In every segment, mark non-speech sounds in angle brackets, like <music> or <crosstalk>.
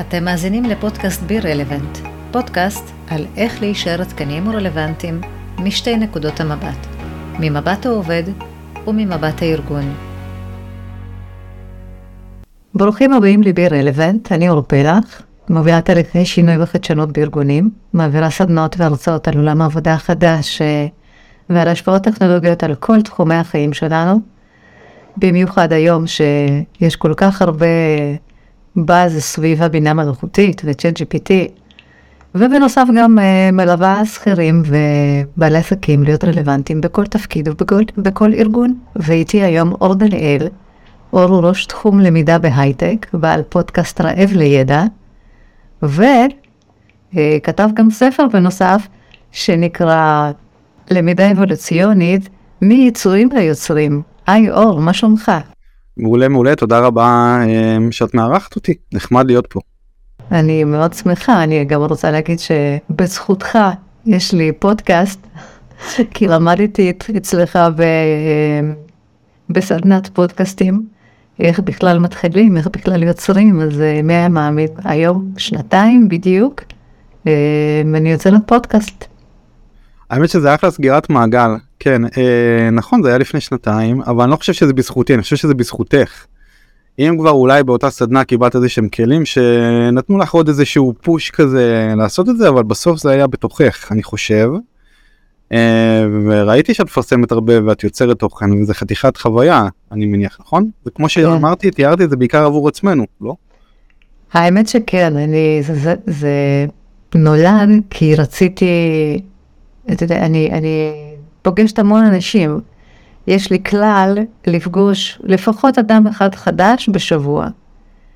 אתם מאזינים לפודקאסט בי רלוונט, פודקאסט על איך להישאר עדכניים ורלוונטיים משתי נקודות המבט, ממבט העובד וממבט הארגון. ברוכים הבאים לבי רלוונט, אני אור פלח, מובילה תהליכי שינוי וחדשנות בארגונים, מעבירה סדנאות והרצאות על עולם העבודה החדש אה, ועל השפעות טכנולוגיות על כל תחומי החיים שלנו. במיוחד היום שיש כל כך הרבה באז סביב הבינה מלאכותית וצ'אט GPT, ובנוסף גם uh, מלווה שכירים ובעלי עסקים להיות רלוונטיים בכל תפקיד ובכל ארגון. ואיתי היום אור דניאל, אור הוא ראש תחום למידה בהייטק, בעל פודקאסט רעב לידע, וכתב uh, גם ספר בנוסף שנקרא למידה אבולוציונית מיצורים ליוצרים. היי אור, מה שלומך? מעולה מעולה, תודה רבה אמ, שאת מארחת אותי, נחמד להיות פה. אני מאוד שמחה, אני גם רוצה להגיד שבזכותך יש לי פודקאסט, <laughs> כי למדתי אצלך ב... בסדנת פודקאסטים, איך בכלל מתחילים, איך בכלל יוצרים, אז אה, מי היה מאמין? היום שנתיים בדיוק, ואני יוצאת פודקאסט. האמת שזה אחלה סגירת מעגל, כן, אה, נכון, זה היה לפני שנתיים, אבל אני לא חושב שזה בזכותי, אני חושב שזה בזכותך. אם כבר אולי באותה סדנה קיבלת איזה שהם כלים שנתנו לך עוד איזשהו פוש כזה לעשות את זה, אבל בסוף זה היה בתוכך, אני חושב. אה, וראיתי שאת מפרסמת הרבה ואת יוצרת תוכן, וזה חתיכת חוויה, אני מניח, נכון? זה כמו כן. שאמרתי, תיארתי את זה בעיקר עבור עצמנו, לא? האמת שכן, אני, זה, זה, זה נולד כי רציתי, אתה יודע, אני, אני פוגשת המון אנשים. יש לי כלל לפגוש לפחות אדם אחד חדש בשבוע.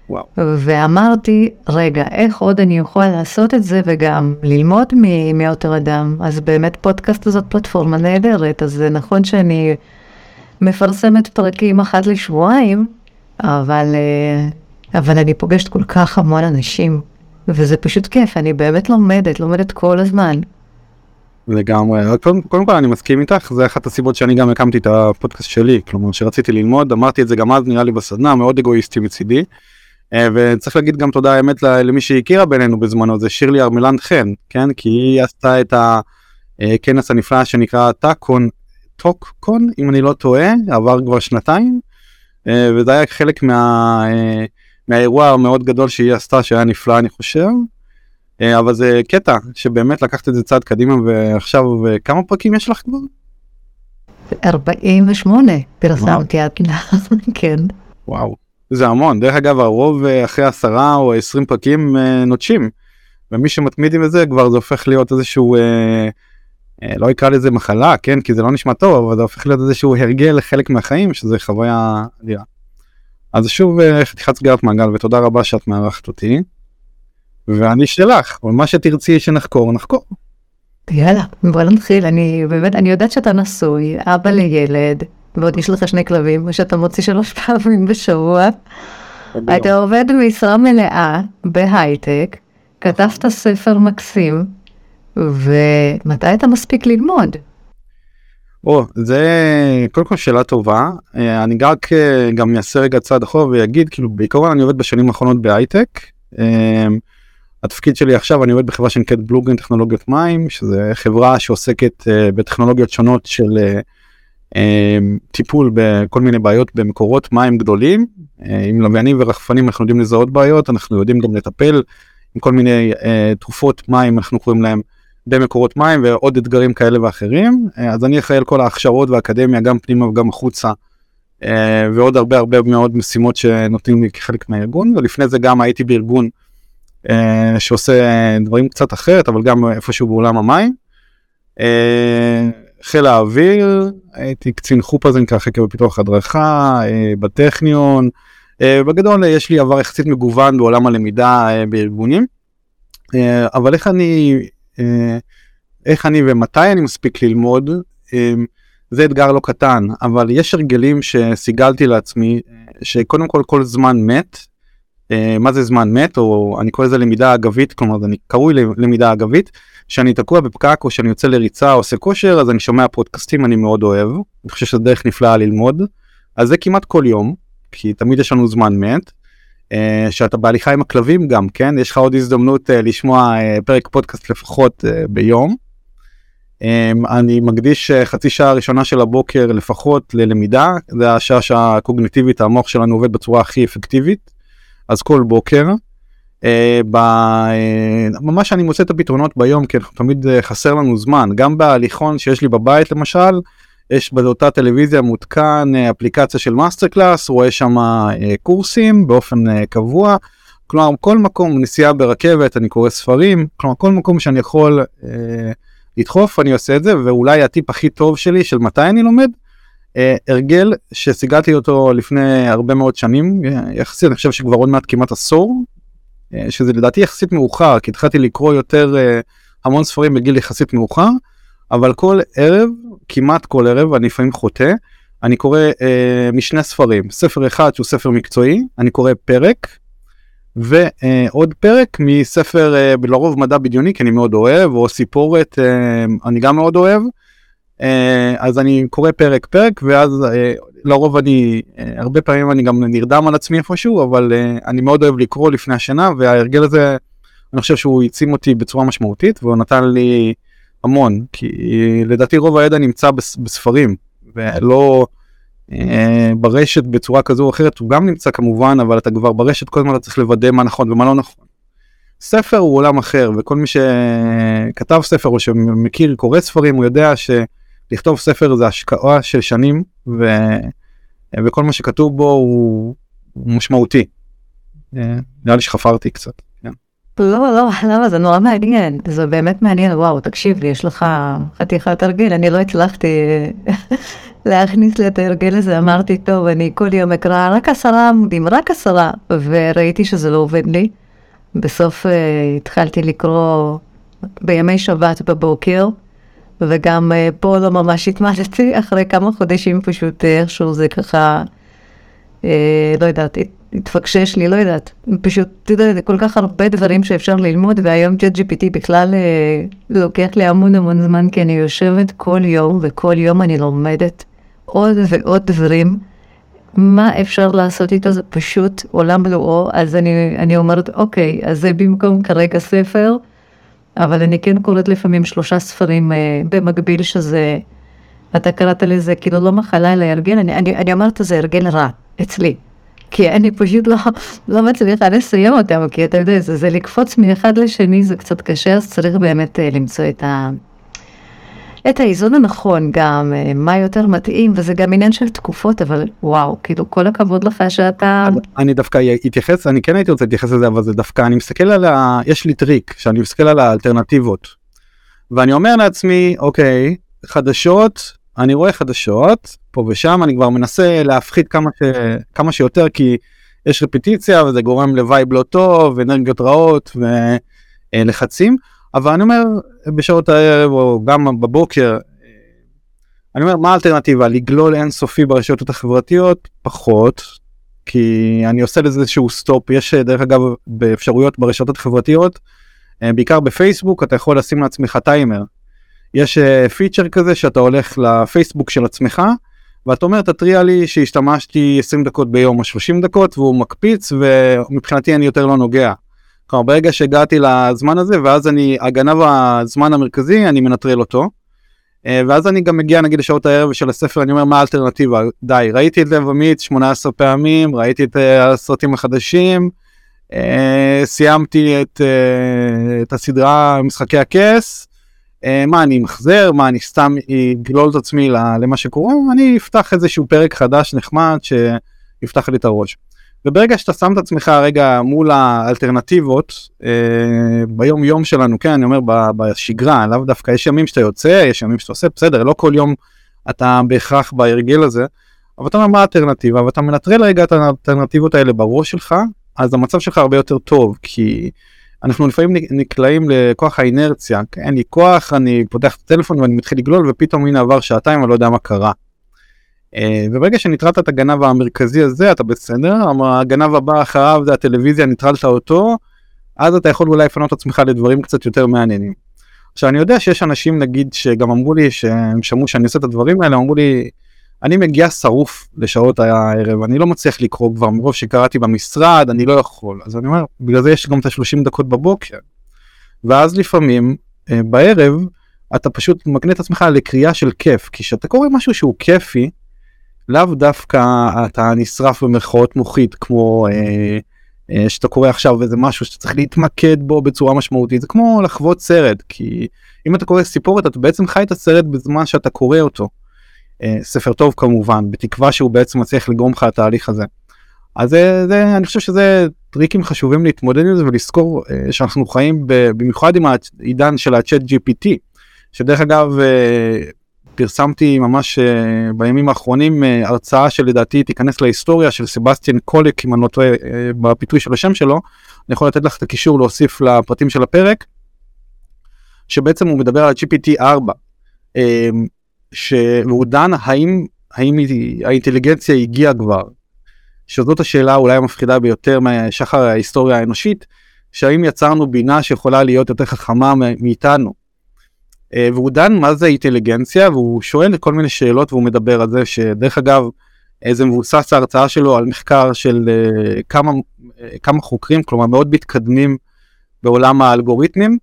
וואו. ואמרתי, רגע, איך עוד אני יכול לעשות את זה וגם ללמוד מאותו אדם? אז באמת פודקאסט הזאת פלטפורמה נהדרת, אז זה נכון שאני מפרסמת פרקים אחת לשבועיים, אבל, אה, אבל אני פוגשת כל כך המון אנשים, וזה פשוט כיף, אני באמת לומדת, לומדת כל הזמן. לגמרי, קודם, קודם כל אני מסכים איתך, זה אחת הסיבות שאני גם הקמתי את הפודקאסט שלי, כלומר שרציתי ללמוד, אמרתי את זה גם אז נראה לי בסדנה, מאוד אגואיסטי מצידי. אה, וצריך להגיד גם תודה האמת למי שהכירה בינינו בזמנו, זה שירלי ארמלנד חן, כן? כי היא עשתה את הכנס הנפלא שנקרא טאקון, טוקקון, אם אני לא טועה, עבר כבר שנתיים, אה, וזה היה חלק מה, אה, מהאירוע המאוד גדול שהיא עשתה, שהיה נפלא אני חושב. אה, אבל זה קטע שבאמת לקחת את זה צעד קדימה ועכשיו כמה פרקים יש לך כבר? 48 פרסמתי עד <laughs> כן. וואו זה המון דרך אגב הרוב אה, אחרי עשרה או עשרים פרקים אה, נוטשים ומי שמתמיד עם זה כבר זה הופך להיות איזשהו אה, אה, לא יקרא לזה מחלה כן כי זה לא נשמע טוב אבל זה הופך להיות איזשהו הרגל לחלק מהחיים שזה חוויה אדירה. אז שוב חתיכת סגירת מעגל ותודה רבה שאת מארחת אותי. ואני שלך, אבל מה שתרצי שנחקור, נחקור. יאללה, בוא נתחיל, אני באמת, אני יודעת שאתה נשוי, אבא לילד, ועוד יש לך שני כלבים, ושאתה מוציא שלוש <laughs> פעמים בשבוע. אתה עובד במשרה מלאה בהייטק, כתבת ספר מקסים, ומתי אתה מספיק ללמוד? או, זה קודם כל שאלה טובה. אה, אני רק גם אעשה רגע צעד אחורה ויגיד, כאילו בעיקרון אני עובד בשנים האחרונות בהייטק. אה, התפקיד שלי עכשיו אני עובד בחברה שנקראת בלוגרין טכנולוגיות מים שזה חברה שעוסקת uh, בטכנולוגיות שונות של uh, uh, טיפול בכל מיני בעיות במקורות מים גדולים uh, עם לוויינים ורחפנים אנחנו יודעים לזהות בעיות אנחנו יודעים גם לטפל עם כל מיני uh, תרופות מים אנחנו קוראים להם במקורות מים ועוד אתגרים כאלה ואחרים uh, אז אני אחראי על כל ההכשרות והאקדמיה גם פנימה וגם החוצה. ועוד הרבה הרבה מאוד משימות שנותנים לי כחלק מהארגון ולפני זה גם הייתי בארגון אה, שעושה דברים קצת אחרת אבל גם איפשהו בעולם המים. אה, חיל האוויר הייתי קצין חופזן ככה בפיתוח הדרכה אה, בטכניון. בגדול יש לי עבר יחסית מגוון בעולם הלמידה בארגונים. אבל איך אני איך אני ומתי אני מספיק ללמוד? זה אתגר לא קטן אבל יש הרגלים שסיגלתי לעצמי שקודם כל כל זמן מת אה, מה זה זמן מת או אני קורא לזה למידה אגבית כלומר אני קרוי למידה אגבית. שאני תקוע בפקק או שאני יוצא לריצה או עושה כושר אז אני שומע פודקאסטים אני מאוד אוהב. אני חושב שזה דרך נפלאה ללמוד. אז זה כמעט כל יום כי תמיד יש לנו זמן מת אה, שאתה בהליכה עם הכלבים גם, כן? יש לך עוד הזדמנות אה, לשמוע אה, פרק פודקאסט לפחות ביום. אני מקדיש חצי שעה ראשונה של הבוקר לפחות ללמידה, זה השעה שהקוגניטיבית המוח שלנו עובד בצורה הכי אפקטיבית, אז כל בוקר. ב... ממש אני מוצא את הפתרונות ביום כי תמיד חסר לנו זמן, גם בהליכון שיש לי בבית למשל, יש באותה טלוויזיה מותקן אה, אפליקציה של MasterClass, רואה שם אה, קורסים באופן אה, קבוע. כלומר כל מקום נסיעה ברכבת אני קורא ספרים כלומר כל מקום שאני יכול אה, לדחוף אני עושה את זה ואולי הטיפ הכי טוב שלי של מתי אני לומד אה, הרגל שסיגלתי אותו לפני הרבה מאוד שנים יחסית אני חושב שכבר עוד מעט כמעט עשור אה, שזה לדעתי יחסית מאוחר כי התחלתי לקרוא יותר אה, המון ספרים בגיל יחסית מאוחר אבל כל ערב כמעט כל ערב אני לפעמים חוטא אני קורא אה, משני ספרים. ספר אחד שהוא ספר מקצועי אני קורא פרק ועוד אה, פרק מספר אה, לרוב מדע בדיוני כי אני מאוד אוהב או סיפורת אה, אני גם מאוד אוהב אה, אז אני קורא פרק פרק ואז אה, לרוב אני אה, הרבה פעמים אני גם נרדם על עצמי איפשהו אבל אה, אני מאוד אוהב לקרוא לפני השינה וההרגל הזה אני חושב שהוא העצים אותי בצורה משמעותית והוא נתן לי המון, כי לדעתי רוב הידע נמצא בספרים, ולא אה, ברשת בצורה כזו או אחרת, הוא גם נמצא כמובן, אבל אתה כבר ברשת כל הזמן אתה צריך לוודא מה נכון ומה לא נכון. ספר הוא עולם אחר, וכל מי שכתב ספר או שמכיר, קורא ספרים, הוא יודע שלכתוב ספר זה השקעה של שנים, ו... וכל מה שכתוב בו הוא, הוא משמעותי. אה, נראה לי שחפרתי קצת. לא, לא, למה? זה נורא מעניין. זה באמת מעניין. וואו, תקשיב לי, יש לך חתיכת הרגל. אני לא הצלחתי להכניס לי את ההרגל הזה. אמרתי, טוב, אני כל יום אקרא רק עשרה עמודים, רק עשרה. וראיתי שזה לא עובד לי. בסוף uh, התחלתי לקרוא בימי שבת בבוקר, וגם uh, פה לא ממש התמדתי. <laughs> אחרי כמה חודשים פשוט איכשהו זה ככה, uh, לא יודעת, התפקשש לי, לא יודעת. פשוט, אתה יודע, זה כל כך הרבה דברים שאפשר ללמוד, והיום צ'אט GPT בכלל אה, לוקח לי המון המון זמן, כי אני יושבת כל יום, וכל יום אני לומדת עוד ועוד דברים. מה אפשר לעשות איתו זה פשוט עולם מלואו, אז אני, אני אומרת, אוקיי, אז זה במקום כרגע ספר, אבל אני כן קוראת לפעמים שלושה ספרים אה, במקביל שזה, אתה קראת לזה כאילו לא מחלה אלא הרגל, אני, אני, אני אומרת זה הרגל רע, אצלי. כי אני פשוט לא, לא מצליחה לסיים אותם, כי אתה יודע, זה, זה לקפוץ מאחד לשני זה קצת קשה, אז צריך באמת uh, למצוא את, ה, את האיזון הנכון גם, uh, מה יותר מתאים, וזה גם עניין של תקופות, אבל וואו, כאילו כל הכבוד לך שאתה... אני דווקא אתייחס, אני כן הייתי רוצה להתייחס לזה, אבל זה דווקא, אני מסתכל על ה... יש לי טריק, שאני מסתכל על האלטרנטיבות, ואני אומר לעצמי, אוקיי, חדשות, אני רואה חדשות, פה ושם, אני כבר מנסה להפחית כמה, ש... כמה שיותר, כי יש רפטיציה וזה גורם ל vibe לא טוב, אנרגיות רעות ולחצים, אבל אני אומר, בשעות הערב או גם בבוקר, אני אומר, מה האלטרנטיבה? לגלול אינסופי ברשתות החברתיות? פחות, כי אני עושה לזה איזשהו סטופ, יש דרך אגב באפשרויות ברשתות החברתיות, בעיקר בפייסבוק, אתה יכול לשים לעצמך טיימר. יש פיצ'ר כזה שאתה הולך לפייסבוק של עצמך ואתה אומר תתריע לי שהשתמשתי 20 דקות ביום או 30 דקות והוא מקפיץ ומבחינתי אני יותר לא נוגע. כלומר ברגע שהגעתי לזמן הזה ואז אני הגנב הזמן המרכזי אני מנטרל אותו. אה, ואז אני גם מגיע נגיד לשעות הערב של הספר אני אומר מה האלטרנטיבה די ראיתי את לב אמיץ 18 פעמים ראיתי את אה, הסרטים החדשים אה, סיימתי את, את הסדרה משחקי הכס מה אני מחזר מה אני סתם אגלול את עצמי למה שקורה אני אפתח איזשהו פרק חדש נחמד שיפתח לי את הראש. וברגע שאתה שם את עצמך רגע מול האלטרנטיבות אה, ביום יום שלנו כן אני אומר בשגרה לאו דווקא יש ימים שאתה יוצא יש ימים שאתה עושה בסדר לא כל יום אתה בהכרח בהרגל הזה אבל אתה אומר מה האלטרנטיבה ואתה מנטרל רגע את האלטרנטיבות האלה בראש שלך אז המצב שלך הרבה יותר טוב כי אנחנו לפעמים נקלעים לכוח האינרציה, אין לי כוח, אני פותח את הטלפון ואני מתחיל לגלול ופתאום הנה עבר שעתיים, אני לא יודע מה קרה. אה, וברגע שנטרלת את הגנב המרכזי הזה אתה בסדר, הגנב הבא אחריו זה הטלוויזיה, נטרלת אותו, אז אתה יכול אולי לפנות עצמך לדברים קצת יותר מעניינים. עכשיו אני יודע שיש אנשים נגיד שגם אמרו לי שהם שמעו שאני עושה את הדברים האלה, אמרו לי אני מגיע שרוף לשעות הערב, אני לא מצליח לקרוא כבר מרוב שקראתי במשרד, אני לא יכול. אז אני אומר, בגלל זה יש גם את ה-30 דקות בבוקר. ואז לפעמים, אה, בערב, אתה פשוט מקנה את עצמך לקריאה של כיף, כי כשאתה קורא משהו שהוא כיפי, לאו דווקא אתה נשרף במרכאות מוחית כמו אה, אה, שאתה קורא עכשיו איזה משהו שאתה צריך להתמקד בו בצורה משמעותית זה כמו לחוות סרט כי אם אתה קורא סיפורת אתה בעצם חי את הסרט בזמן שאתה קורא אותו. אה, ספר טוב כמובן בתקווה שהוא בעצם מצליח לגרום לך לתהליך הזה. אז זה, זה אני חושב שזה טריקים חשובים להתמודד עם זה ולזכור אה, שאנחנו חיים במיוחד עם העידן של הצ'אט gpt שדרך אגב אה, פרסמתי ממש uh, בימים האחרונים uh, הרצאה שלדעתי תיכנס להיסטוריה של סבסטיאן קולק אם אני לא טועה uh, בפיתוי של השם שלו אני יכול לתת לך את הקישור להוסיף לפרטים של הפרק שבעצם הוא מדבר על gpt 4 uh, שהוא דן האם האם האינטליגנציה הגיעה כבר שזאת השאלה אולי המפחידה ביותר משחר ההיסטוריה האנושית שהאם יצרנו בינה שיכולה להיות יותר חכמה מאיתנו. אה, והוא דן מה זה אינטליגנציה והוא שואל כל מיני שאלות והוא מדבר על זה שדרך אגב זה מבוסס ההרצאה שלו על מחקר של uh, כמה, uh, כמה חוקרים כלומר מאוד מתקדמים בעולם האלגוריתמים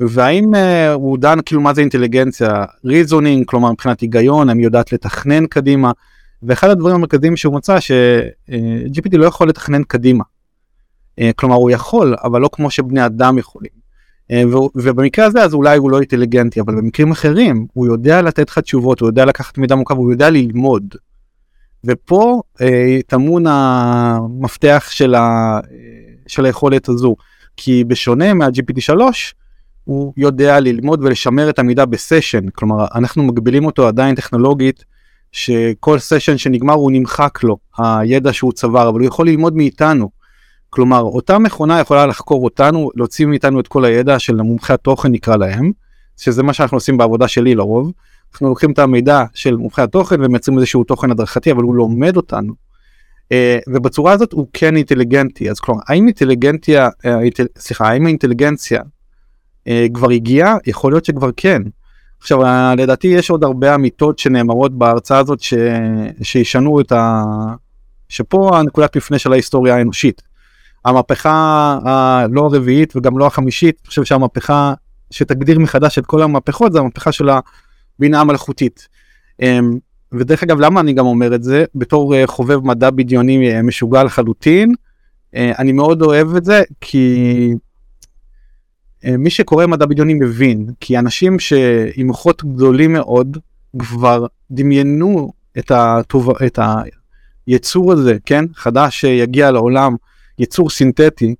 והאם הוא דן כאילו מה זה אינטליגנציה ריזונינג כלומר מבחינת היגיון אני יודעת לתכנן קדימה ואחד הדברים המרכזיים שהוא מצא ש-GPT לא יכול לתכנן קדימה. כלומר הוא יכול אבל לא כמו שבני אדם יכולים. אה, ובמקרה הזה אז אולי הוא לא אינטליגנטי אבל במקרים אחרים הוא יודע לתת לך תשובות הוא יודע לקחת מידע מורכב הוא יודע ללמוד. ופה אה, טמון המפתח של, ה, אה, של היכולת הזו כי בשונה מה-GPT 3 הוא יודע ללמוד ולשמר את המידע בסשן כלומר אנחנו מגבילים אותו עדיין טכנולוגית שכל סשן שנגמר הוא נמחק לו הידע שהוא צבר אבל הוא יכול ללמוד מאיתנו. כלומר אותה מכונה יכולה לחקור אותנו להוציא מאיתנו את כל הידע של מומחי התוכן נקרא להם שזה מה שאנחנו עושים בעבודה שלי לרוב. אנחנו לוקחים את המידע של מומחי התוכן ומייצרים איזשהו תוכן הדרכתי אבל הוא לומד אותנו. Uh, ובצורה הזאת הוא כן אינטליגנטי אז כלומר האם אינטליגנטיה uh, אינטל, סליחה האם האינטליגנציה uh, כבר הגיעה יכול להיות שכבר כן. עכשיו לדעתי יש עוד הרבה אמיתות שנאמרות בהרצאה הזאת ש... שישנו את ה... שפה הנקודת מפנה של ההיסטוריה האנושית. המהפכה הלא הרביעית וגם לא החמישית, אני חושב שהמהפכה שתגדיר מחדש את כל המהפכות זה המהפכה של הבינה המלאכותית. אמ, ודרך אגב למה אני גם אומר את זה? בתור אה, חובב מדע בדיוני אה, משוגע לחלוטין אה, אני מאוד אוהב את זה כי מי שקורא מדע בדיוני מבין כי אנשים שעם מוחות גדולים מאוד כבר דמיינו את, הטוב, את היצור הזה כן? חדש שיגיע לעולם יצור סינתטי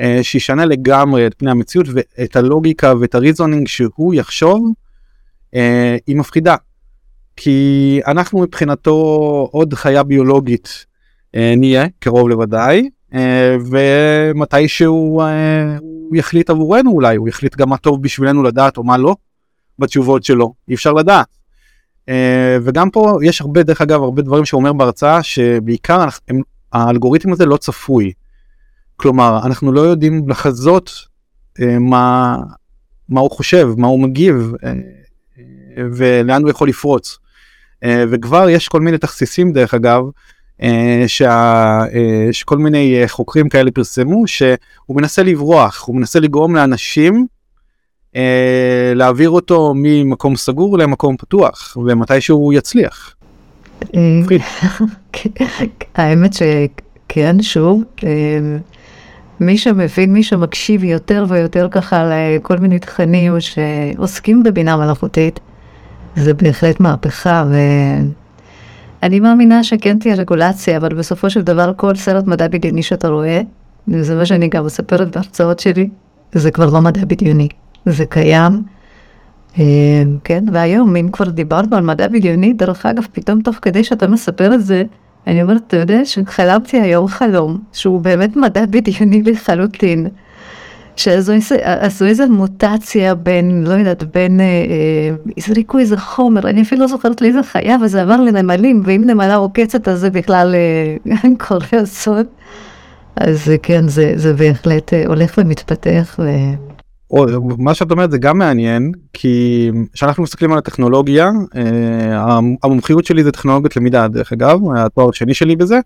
אה, שישנה לגמרי את פני המציאות ואת הלוגיקה ואת הריזונינג שהוא יחשוב אה, היא מפחידה. כי אנחנו מבחינתו עוד חיה ביולוגית אה, נהיה קרוב לוודאי אה, ומתי שהוא אה, הוא יחליט עבורנו אולי הוא יחליט גם מה טוב בשבילנו לדעת או מה לא בתשובות שלו אי אפשר לדעת. Uh, וגם פה יש הרבה דרך אגב הרבה דברים שהוא אומר בהרצאה שבעיקר הם, האלגוריתם הזה לא צפוי כלומר אנחנו לא יודעים לחזות אה, מה מה הוא חושב מה הוא מגיב אה, אה, ולאן הוא יכול לפרוץ. אה, וכבר יש כל מיני תכסיסים דרך אגב אה, שה, אה, שכל מיני אה, חוקרים כאלה פרסמו שהוא מנסה לברוח הוא מנסה לגרום לאנשים אה, להעביר אותו ממקום סגור למקום פתוח ומתי שהוא יצליח. אה, <laughs> האמת שכן שוב. אה, מי שמבין, מי שמקשיב יותר ויותר ככה לכל מיני תכנים שעוסקים בבינה מלאכותית, זה בהחלט מהפכה, ואני מאמינה שכן תהיה רגולציה, אבל בסופו של דבר כל סרט מדע בדיוני שאתה רואה, וזה מה שאני גם מספרת בהרצאות שלי, זה כבר לא מדע בדיוני, זה קיים. אה, כן, והיום אם כבר דיברנו על מדע בדיוני, דרך אגב, פתאום תוך כדי שאתה מספר את זה, אני אומרת, אתה יודע שחלמתי היום חלום, שהוא באמת מדע בדיוני לחלוטין. שעשו איזה מוטציה בין, לא יודעת, בין, אה, אה, הזריקו איזה חומר, אני אפילו לא זוכרת לאיזה חיה, וזה עבר לנמלים, ואם נמלה עוקצת אז זה בכלל אה, <laughs> קורה אסון. אז כן, זה, זה בהחלט אה, הולך ומתפתח. ו... מה שאת אומרת זה גם מעניין כי כשאנחנו מסתכלים על הטכנולוגיה אה, המומחיות שלי זה טכנולוגיות למידה דרך אגב התואר השני שלי בזה.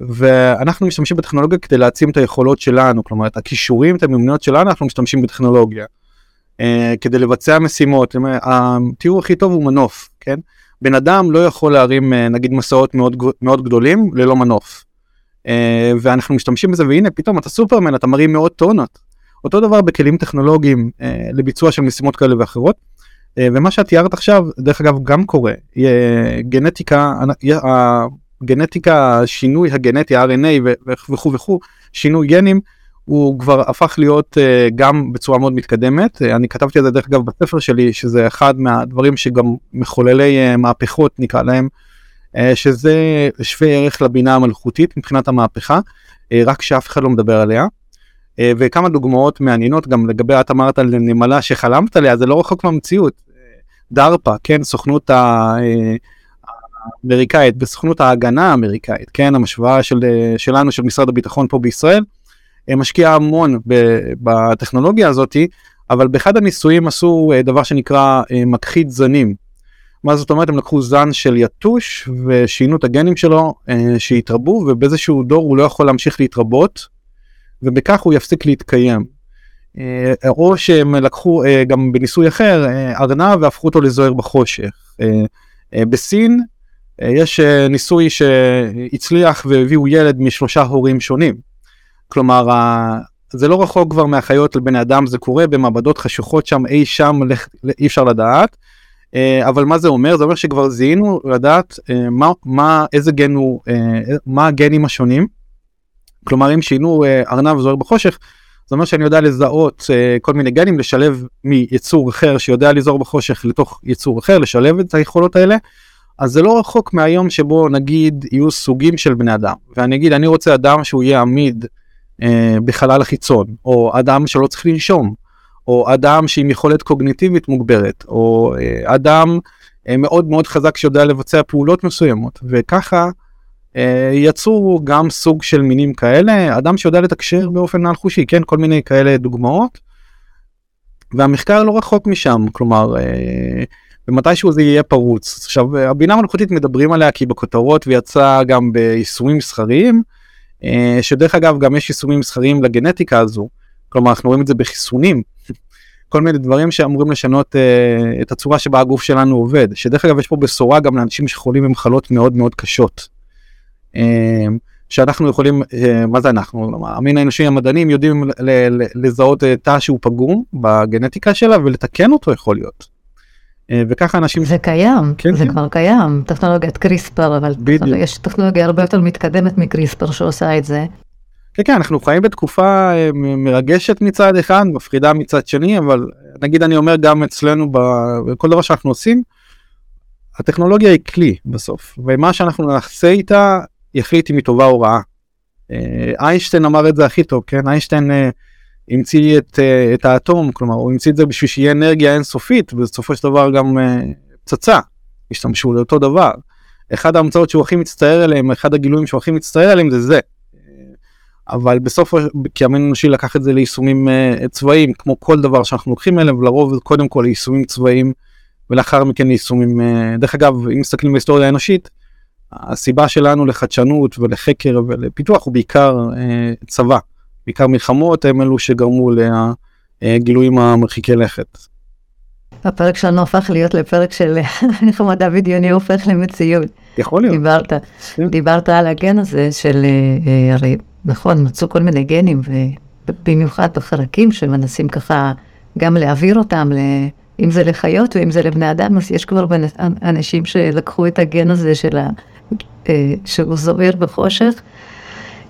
ואנחנו משתמשים בטכנולוגיה כדי להעצים את היכולות שלנו כלומר את הכישורים את המיומנויות שלנו אנחנו משתמשים בטכנולוגיה. אה, כדי לבצע משימות התיאור הכי טוב הוא מנוף כן בן אדם לא יכול להרים אה, נגיד מסעות מאוד מאוד גדולים ללא מנוף. ואנחנו משתמשים בזה והנה פתאום אתה סופרמן אתה מרים מאות טונות. אותו דבר בכלים טכנולוגיים אה, לביצוע של משימות כאלה ואחרות. אה, ומה שאת תיארת עכשיו דרך אגב גם קורה גנטיקה הגנטיקה שינוי הגנטי RNA וכו' וכו' שינוי גנים הוא כבר הפך להיות גם בצורה מאוד מתקדמת אני כתבתי על זה דרך אגב בספר שלי שזה אחד מהדברים שגם מחוללי מהפכות נקרא להם שזה שווה ערך לבינה המלכותית מבחינת המהפכה רק שאף אחד לא מדבר עליה. אה, וכמה דוגמאות מעניינות גם לגבי את אמרת על נמלה שחלמת עליה זה לא רחוק מהמציאות. דרפה כן סוכנות האמריקאית בסוכנות ההגנה האמריקאית כן המשוואה של שלנו של משרד הביטחון פה בישראל אה, משקיע המון בטכנולוגיה הזאתי אבל באחד הניסויים עשו אה, דבר שנקרא מכחיד זנים. מה זאת אומרת הם לקחו זן של יתוש ושינו את הגנים שלו שהתרבו ובאיזשהו דור הוא לא יכול להמשיך להתרבות ובכך הוא יפסיק להתקיים. אה, או שהם לקחו אה, גם בניסוי אחר אה, ארנב והפכו אותו לזוהר בחושך. בסין יש ניסוי שהצליח והביאו ילד משלושה הורים שונים. כלומר זה לא רחוק כבר מהחיות לבני אדם זה קורה במעבדות חשוכות שם אי שם אי אפשר לדעת. אבל מה זה אומר זה אומר שכבר זיהינו לדעת מה, מה איזה גן הוא מה הגנים השונים כלומר אם שינו אה, ארנב זוהר בחושך זה אומר שאני יודע לזהות אה, כל מיני גנים לשלב מיצור אחר שיודע לזהור בחושך לתוך יצור אחר לשלב את היכולות האלה. אז זה לא רחוק מהיום שבו נגיד יהיו סוגים של בני אדם ואני אגיד אני רוצה אדם שהוא יהיה עמיד אה, בחלל החיצון או אדם שלא צריך לנשום או אדם שעם יכולת קוגניטיבית מוגברת או אה, אדם אה, מאוד מאוד חזק שיודע לבצע פעולות מסוימות וככה יצרו גם סוג של מינים כאלה, אדם שיודע לתקשר באופן מעל חושי, כן, כל מיני כאלה דוגמאות. והמחקר לא רחוק משם, כלומר, אה, ומתישהו זה יהיה פרוץ. עכשיו, הבינה המלאכותית מדברים עליה כי בכותרות ויצא גם ביישומים מסחריים, אה, שדרך אגב גם יש יישומים מסחריים לגנטיקה הזו, כלומר אנחנו רואים את זה בחיסונים, <laughs> כל מיני דברים שאמורים לשנות את הצורה שבה הגוף שלנו עובד, שדרך אגב יש פה בשורה גם לאנשים שחולים במחלות מאוד מאוד קשות. אמ, שאנחנו יכולים, אה, מה זה אנחנו, המין האנושי המדענים יודעים לזהות אה, תא שהוא פגום בגנטיקה שלה ולתקן אותו יכול להיות. אה, וככה אנשים... זה קיים, כן, זה כן. כבר קיים, טכנולוגיית קריספר, אבל בדיוק. יש טכנולוגיה הרבה יותר מתקדמת מקריספר שעושה את זה. כן, כן, אנחנו חיים בתקופה מרגשת מצד אחד, מפחידה מצד שני, אבל נגיד אני אומר גם אצלנו בכל דבר שאנחנו עושים, הטכנולוגיה היא כלי בסוף, ומה שאנחנו נעשה איתה יחליט אם היא טובה או רעה. אה, איינשטיין אמר את זה הכי טוב, כן? איינשטיין אה, המציא את, אה, את האטום, כלומר הוא המציא את זה בשביל שיהיה אנרגיה אינסופית, ובסופו של דבר גם פצצה, השתמשו לאותו דבר. אחד ההמצאות שהוא הכי מצטער עליהם, אחד הגילויים שהוא הכי מצטער עליהם זה זה. אבל בסוף, כי המין האנושי לקח את זה ליישומים צבאיים, כמו כל דבר שאנחנו לוקחים אליהם, לרוב קודם כל ליישומים צבאיים, ולאחר מכן ליישומים, דרך אגב, אם מסתכלים בהיסטוריה האנושית, הסיבה שלנו לחדשנות ולחקר ולפיתוח הוא בעיקר אה, צבא, בעיקר מלחמות הם אלו שגרמו לגילויים המרחיקי לכת. הפרק שלנו הפך להיות לפרק של איך המדע בדיוני הופך למציאות. יכול להיות. דיברת, כן. דיברת על הגן הזה של, אה, אה, הרי נכון, מצאו כל מיני גנים, ובמיוחד בחרקים שמנסים ככה גם להעביר אותם, אם זה לחיות ואם זה לבני אדם, אז יש כבר אנשים שלקחו את הגן הזה של ה... אה, שהוא זוהר בחושך,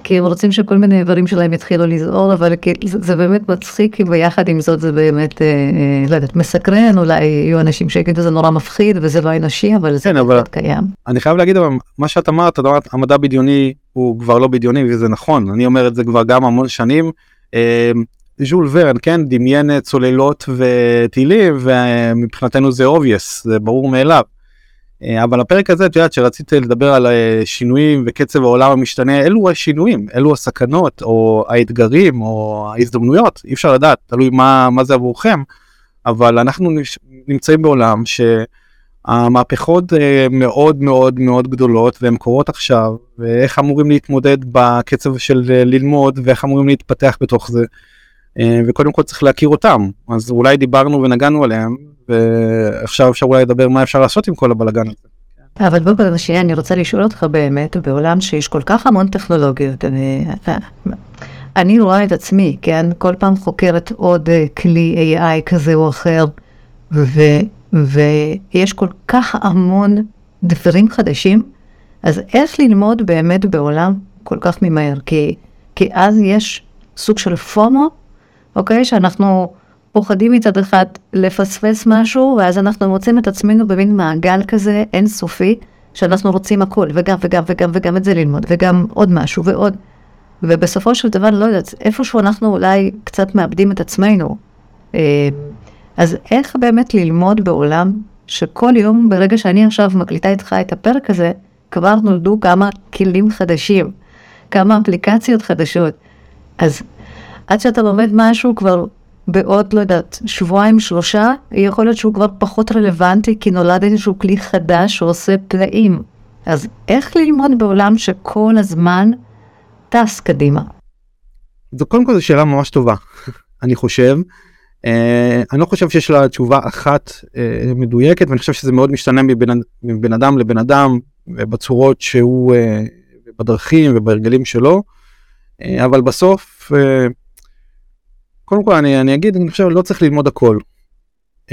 כי הם רוצים שכל מיני איברים שלהם יתחילו לזעור, אבל זה, זה באמת מצחיק, כי ביחד עם זאת זה באמת, אה, אה, לא יודעת, מסקרן, אולי יהיו אנשים שיגידו זה נורא מפחיד וזה לא אנושי, אבל זה כן, אבל קיים. אני חייב להגיד, אבל מה שאת אמרת, את אמרת, המדע בדיוני הוא כבר לא בדיוני, וזה נכון, אני אומר את זה כבר גם המון שנים. אה, ז'ול ורן, כן, דמיין צוללות וטילים, ומבחינתנו זה obvious, זה ברור מאליו. אה, אבל הפרק הזה את יודעת שרציתי לדבר על אה, שינויים וקצב העולם המשתנה אלו השינויים אלו הסכנות או האתגרים או ההזדמנויות אי אפשר לדעת תלוי מה מה זה עבורכם אבל אנחנו נמצאים בעולם שהמהפכות אה, מאוד מאוד מאוד גדולות והן קורות עכשיו ואיך אמורים להתמודד בקצב של ללמוד ואיך אמורים להתפתח בתוך זה. וקודם כל צריך להכיר אותם אז אולי דיברנו ונגענו עליהם ועכשיו אפשר אולי לדבר מה אפשר לעשות עם כל הבלאגן הזה. אבל בוא קודם שנייה, אני רוצה לשאול אותך באמת, בעולם שיש כל כך המון טכנולוגיות, אני, אני רואה את עצמי, כן, כל פעם חוקרת עוד אה, כלי AI כזה או אחר, ו, ויש כל כך המון דברים חדשים, אז איך ללמוד באמת בעולם כל כך ממהר? כי, כי אז יש סוג של פומו, אוקיי? שאנחנו פוחדים מצד אחד לפספס משהו, ואז אנחנו מוצאים את עצמנו במין מעגל כזה אינסופי, שאנחנו רוצים הכל, וגם וגם וגם וגם את זה ללמוד, וגם עוד משהו ועוד. ובסופו של דבר, לא יודעת, איפשהו אנחנו אולי קצת מאבדים את עצמנו. אה, אז איך באמת ללמוד בעולם שכל יום, ברגע שאני עכשיו מקליטה איתך את הפרק הזה, כבר נולדו כמה כלים חדשים, כמה אפליקציות חדשות. אז עד שאתה לומד משהו כבר בעוד, לא יודעת, שבועיים, שלושה, יכול להיות שהוא כבר פחות רלוונטי, כי נולד איזשהו כלי חדש שעושה פלאים. אז איך ללמוד בעולם שכל הזמן טס קדימה? זו קודם כל זו שאלה ממש טובה, <laughs> אני חושב. Uh, אני לא חושב שיש לה תשובה אחת uh, מדויקת ואני חושב שזה מאוד משתנה מבין, מבין אדם לבן אדם ובצורות שהוא uh, בדרכים ובהרגלים שלו uh, אבל בסוף uh, קודם כל אני, אני אגיד אני חושב לא צריך ללמוד הכל.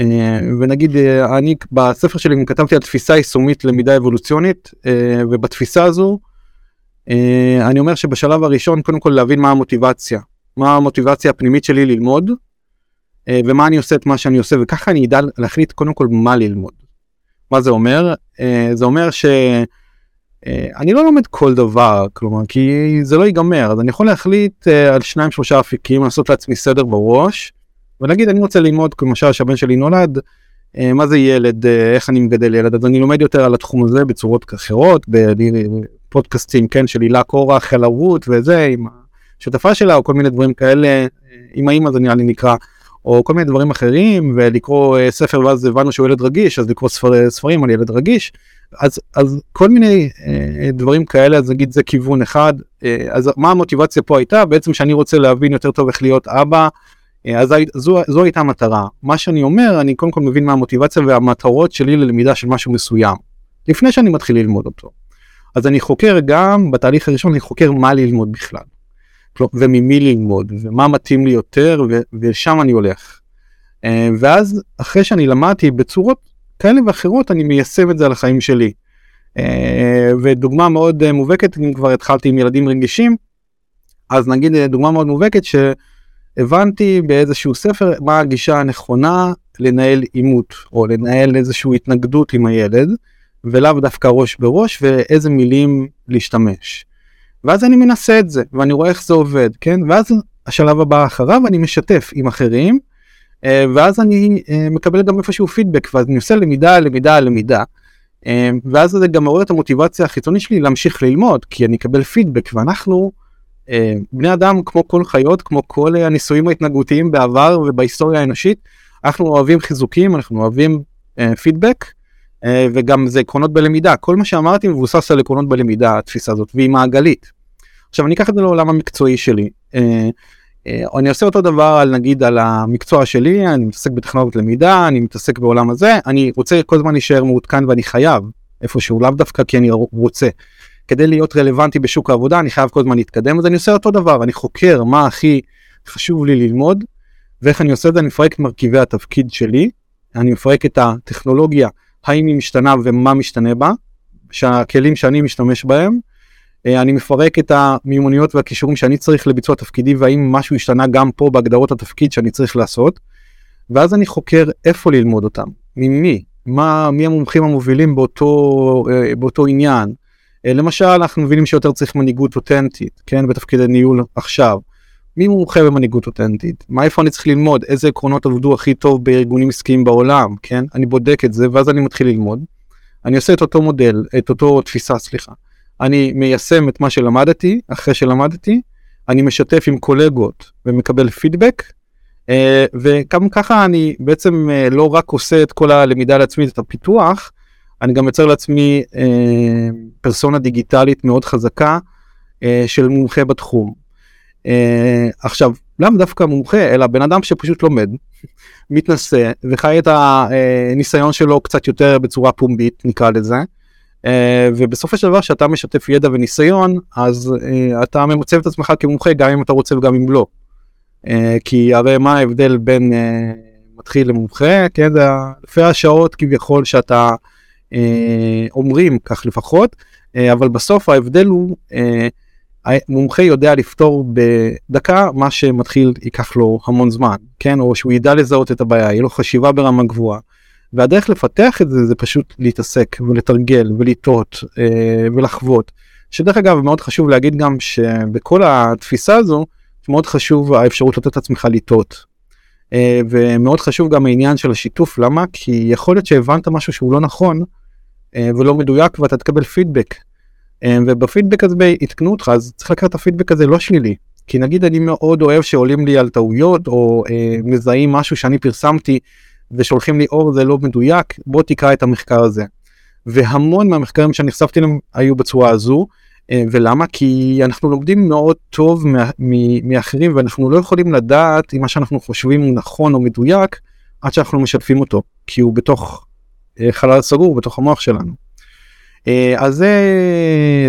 אה, ונגיד אה, אני בספר שלי כתבתי על תפיסה יישומית למידה אבולוציונית אה, ובתפיסה הזו אני אומר שבשלב הראשון קודם כל להבין מה המוטיבציה מה המוטיבציה הפנימית שלי ללמוד ומה אני עושה את מה שאני עושה וככה אני אדע להחליט קודם כל מה ללמוד. מה זה אומר? זה אומר ש... אה, אני לא לומד כל דבר כלומר כי זה לא ייגמר אז אני יכול להחליט uh, על שניים שלושה אפיקים לעשות לעצמי סדר בראש ולהגיד אני רוצה ללמוד למשל שהבן שלי נולד uh, מה זה ילד איך אני מגדל ילד אז אני לומד יותר על התחום הזה בצורות אחרות בפודקאסטים כן של הילה קורח חלרות וזה עם השותפה שלה או כל מיני דברים כאלה עם האמא זה נראה לי נקרא או כל מיני דברים אחרים ולקרוא uh, ספר ואז הבנו שהוא ילד רגיש אז לקרוא ספר, ספרים על ילד רגיש. אז אז כל מיני אה, דברים כאלה אז נגיד זה כיוון אחד אה, אז מה המוטיבציה פה הייתה בעצם שאני רוצה להבין יותר טוב איך להיות אבא אה, אז זו, זו הייתה המטרה מה שאני אומר אני קודם כל מבין מה המוטיבציה והמטרות שלי ללמידה של משהו מסוים לפני שאני מתחיל ללמוד אותו. אז אני חוקר גם בתהליך הראשון אני חוקר מה ללמוד בכלל וממי ללמוד ומה מתאים לי יותר ושם אני הולך. אה, ואז אחרי שאני למדתי בצורות כאלה ואחרות אני מיישם את זה על החיים שלי. אה, ודוגמה מאוד אה, מובהקת אם כבר התחלתי עם ילדים רגישים אז נגיד דוגמה מאוד מובהקת שהבנתי באיזשהו ספר מה הגישה הנכונה לנהל עימות או לנהל איזושהי התנגדות עם הילד ולאו דווקא ראש בראש ואיזה מילים להשתמש. ואז אני מנסה את זה ואני רואה איך זה עובד כן ואז השלב הבא אחריו אני משתף עם אחרים אה, ואז אני אה, מקבל גם איפשהו פידבק ואז אני עושה למידה למידה למידה. אה, ואז זה גם מעורר את המוטיבציה החיצונית שלי להמשיך ללמוד כי אני אקבל פידבק ואנחנו בני אדם כמו כל חיות כמו כל הניסויים ההתנהגותיים בעבר ובהיסטוריה האנושית אנחנו אוהבים חיזוקים אנחנו אוהבים פידבק וגם זה עקרונות בלמידה כל מה שאמרתי מבוסס על עקרונות בלמידה התפיסה הזאת והיא מעגלית. עכשיו אני אקח את זה לעולם המקצועי שלי. אה, אני עושה אותו דבר על נגיד על המקצוע שלי אני מתעסק בטכנולוגיות למידה אני מתעסק בעולם הזה אני רוצה כל הזמן להישאר מעודכן ואני חייב איפשהו לאו דווקא כי אני רוצה. כדי להיות רלוונטי בשוק העבודה אני חייב כל הזמן להתקדם אז אני עושה אותו דבר אני חוקר מה הכי חשוב לי ללמוד ואיך אני עושה את זה אני מפרק את מרכיבי התפקיד שלי אני מפרק את הטכנולוגיה האם היא משתנה ומה משתנה בה שהכלים שאני משתמש בהם אה, אני מפרק את המיומנויות והכישורים שאני צריך לביצוע תפקידי והאם משהו השתנה גם פה בהגדרות התפקיד שאני צריך לעשות. ואז אני חוקר איפה ללמוד אותם, ממי, מה, מי המומחים המובילים באותו, אה, באותו עניין. אה, למשל אנחנו מבינים שיותר צריך מנהיגות אותנטית, כן, בתפקיד הניהול עכשיו. מי מומחה במנהיגות אותנטית? מה איפה אני צריך ללמוד? איזה עקרונות עבדו הכי טוב בארגונים עסקיים בעולם, כן? אני בודק את זה ואז אני מתחיל ללמוד. אני עושה את אותו מודל, את אותו תפיסה, סליחה. אני מיישם את מה שלמדתי, אחרי שלמדתי, אני משתף עם קולגות ומקבל פידבק, אה, וגם ככה אני בעצם אה, לא רק עושה את כל הלמידה לעצמי, את הפיתוח, אני גם יוצר לעצמי אה, פרסונה דיגיטלית מאוד חזקה של מומחה בתחום. עכשיו, לאו דווקא מומחה, אלא בן אדם שפשוט לומד, <laughs> מתנשא וחי את הניסיון שלו קצת יותר בצורה פומבית, נקרא לזה. ובסופו של דבר שאתה משתף ידע וניסיון אז אתה ממצב את עצמך כמומחה גם אם אתה רוצה וגם אם לא. אה, כי הרי מה ההבדל בין אה, מתחיל למומחה, כן, זה אלפי השעות כביכול שאתה אה, אומרים, כך לפחות, אבל בסוף ההבדל הוא, מומחה יודע לפתור בדקה מה שמתחיל ייקח לו המון זמן, כן, או שהוא ידע לזהות את הבעיה, יהיה לו חשיבה ברמה גבוהה. והדרך לפתח את זה זה פשוט להתעסק ולתרגל ולטעות ולחוות. שדרך אגב מאוד חשוב להגיד גם שבכל התפיסה הזו מאוד חשוב האפשרות לתת לעצמך לטעות. אה, ומאוד חשוב גם העניין של השיתוף, למה? כי יכול להיות שהבנת משהו שהוא לא נכון אה, ולא מדויק ואתה תקבל פידבק. אה, ובפידבק הזה יתקנו אותך, אז צריך לקחת את הפידבק הזה לא שלילי. כי נגיד אני מאוד אוהב שעולים לי על טעויות או אה, מזהים משהו שאני פרסמתי ושולחים לי אור זה לא מדויק, בוא תקרא את המחקר הזה. והמון מהמחקרים שנחשפתי להם היו בצורה הזו, אה, ולמה? כי אנחנו לומדים מאוד טוב מאחרים ואנחנו לא יכולים לדעת אם מה שאנחנו חושבים הוא נכון או מדויק עד שאנחנו משתפים אותו, כי הוא בתוך אה, חלל סגור, בתוך המוח שלנו. אה, אז זה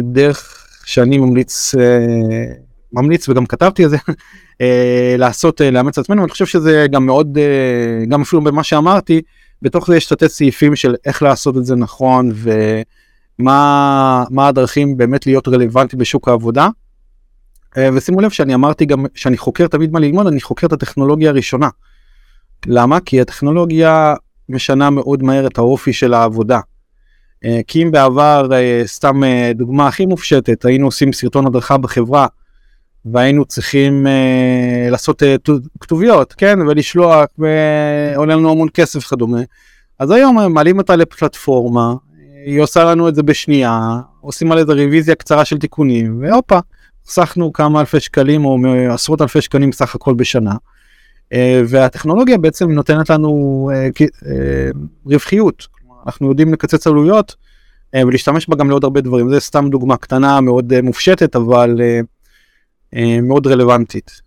דרך שאני ממליץ, ממליץ וגם כתבתי על זה, <laughs> לעשות, לאמץ עצמנו, אני חושב שזה גם מאוד, גם אפילו במה שאמרתי, בתוך זה יש תתי סעיפים של איך לעשות את זה נכון ו... מה, הדרכים באמת להיות רלוונטי בשוק העבודה. אה, ושימו לב שאני אמרתי גם שאני חוקר תמיד מה ללמוד, אני חוקר את הטכנולוגיה הראשונה. למה? כי הטכנולוגיה משנה מאוד מהר את האופי של העבודה. אה, כי אם בעבר, אה, סתם דוגמה הכי מופשטת, היינו עושים סרטון הדרכה בחברה והיינו צריכים לעשות כתוביות, כן, ולשלוח, ועולה לנו המון כסף וכדומה. אז היום מעלים אותה לפלטפורמה, היא עושה לנו את זה בשנייה, עושים על איזה רוויזיה קצרה של תיקונים, והופה, חסכנו כמה אלפי שקלים או עשרות אלפי שקלים סך הכל בשנה. אה, והטכנולוגיה בעצם נותנת לנו אה, אה, רווחיות, אנחנו יודעים לקצץ עלויות ולהשתמש בה גם לעוד הרבה דברים, זה סתם דוגמה קטנה מאוד מופשטת אבל מאוד רלוונטית.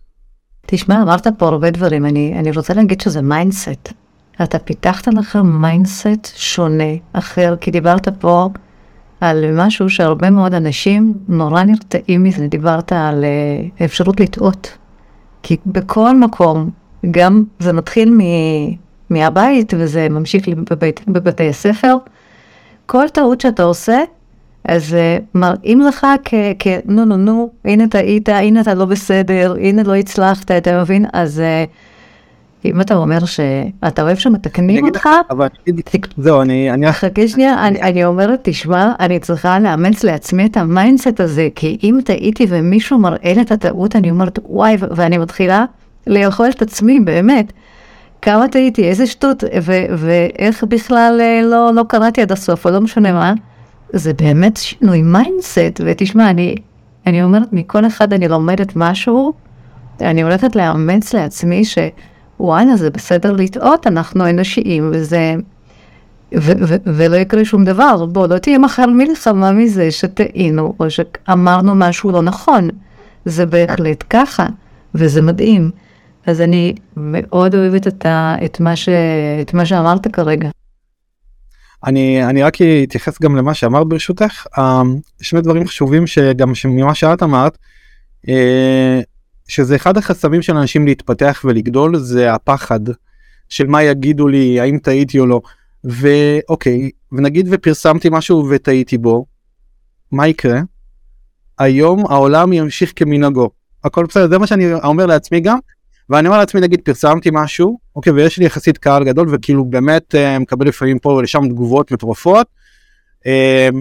תשמע, אמרת פה הרבה דברים, אני, אני רוצה להגיד שזה mindset. אתה פיתחת לך mindset שונה, אחר, כי דיברת פה על משהו שהרבה מאוד אנשים נורא נרתעים מזה, דיברת על אפשרות לטעות. כי בכל מקום, גם זה מתחיל מהבית וזה ממשיך בבית, בבתי הספר, כל טעות שאתה עושה, אז אה, מראים לך כ... כ... נו נו נו, הנה טעית, הנה אתה לא בסדר, הנה לא הצלחת, אתה מבין? אז... אה, אם אתה אומר שאתה אוהב שמתקנים אותך, אבל זהו, אני... אני... חכה שנייה, אני אומרת, תשמע, אני צריכה לאמץ לעצמי את ה mindset הזה, כי אם טעיתי ומישהו מראה לי את הטעות, אני אומרת, וואי, ואני מתחילה לאכול את עצמי, באמת. כמה טעיתי, איזה שטות, ואיך בכלל אה, לא, לא קראתי עד הסוף, או לא משנה מה. זה באמת שינוי mindset, ותשמע, אני, אני אומרת, מכל אחד אני לומדת משהו, אני הולכת לאמץ לעצמי ש... וואלה, זה בסדר לטעות, אנחנו אנושיים, וזה... ו- ו- ולא יקרה שום דבר, בוא, לא תהיה מחר מלחמה מזה שטעינו, או שאמרנו משהו לא נכון. זה בהחלט ככה, וזה מדהים. אז אני מאוד אוהבת את, את, מה, ש- את מה שאמרת כרגע. אני, אני רק אתייחס גם למה שאמרת ברשותך, uh, שני דברים חשובים שגם ממה שאת אמרת, uh, שזה אחד החסמים של אנשים להתפתח ולגדול זה הפחד של מה יגידו לי האם טעיתי או לא ואוקיי ונגיד ופרסמתי משהו וטעיתי בו מה יקרה? היום העולם ימשיך כמנהגו הכל בסדר זה מה שאני אומר לעצמי גם ואני אומר לעצמי נגיד פרסמתי משהו אוקיי ויש לי יחסית קהל גדול וכאילו באמת uh, מקבל לפעמים פה ולשם תגובות מטורפות uh,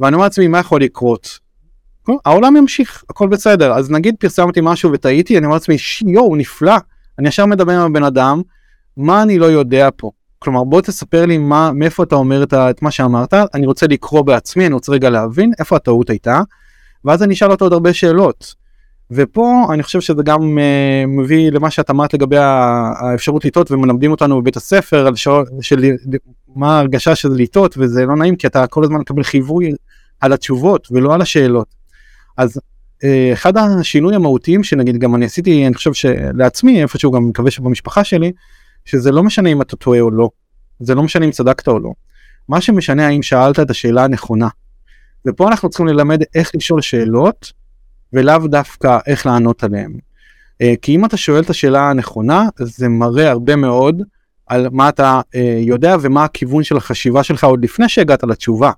ואני אומר לעצמי מה יכול לקרות? העולם ימשיך הכל בסדר. אז נגיד פרסמתי משהו וטעיתי אני אומר לעצמי יואו נפלא. אני ישר מדבר עם הבן אדם מה אני לא יודע פה? כלומר בוא תספר לי מה מאיפה אתה אומר את, את מה שאמרת אני רוצה לקרוא בעצמי אני רוצה רגע להבין איפה הטעות הייתה ואז אני אשאל אותו עוד הרבה שאלות. ופה אני חושב שזה גם uh, מביא למה שאת אמרת לגבי האפשרות לטעות ומלמדים אותנו בבית הספר על שעות של מה ההרגשה של לטעות וזה לא נעים כי אתה כל הזמן מקבל חיווי על התשובות ולא על השאלות. אז uh, אחד השינוי המהותיים שנגיד גם אני עשיתי אני חושב שלעצמי איפשהו גם מקווה שבמשפחה שלי שזה לא משנה אם אתה טועה או לא זה לא משנה אם צדקת או לא. מה שמשנה האם שאלת את השאלה הנכונה. ופה אנחנו צריכים ללמד איך לשאול שאלות ולאו דווקא איך לענות עליהן. אה, כי אם אתה שואל את השאלה הנכונה זה מראה הרבה מאוד על מה אתה אה, יודע ומה הכיוון של החשיבה שלך עוד לפני שהגעת לתשובה.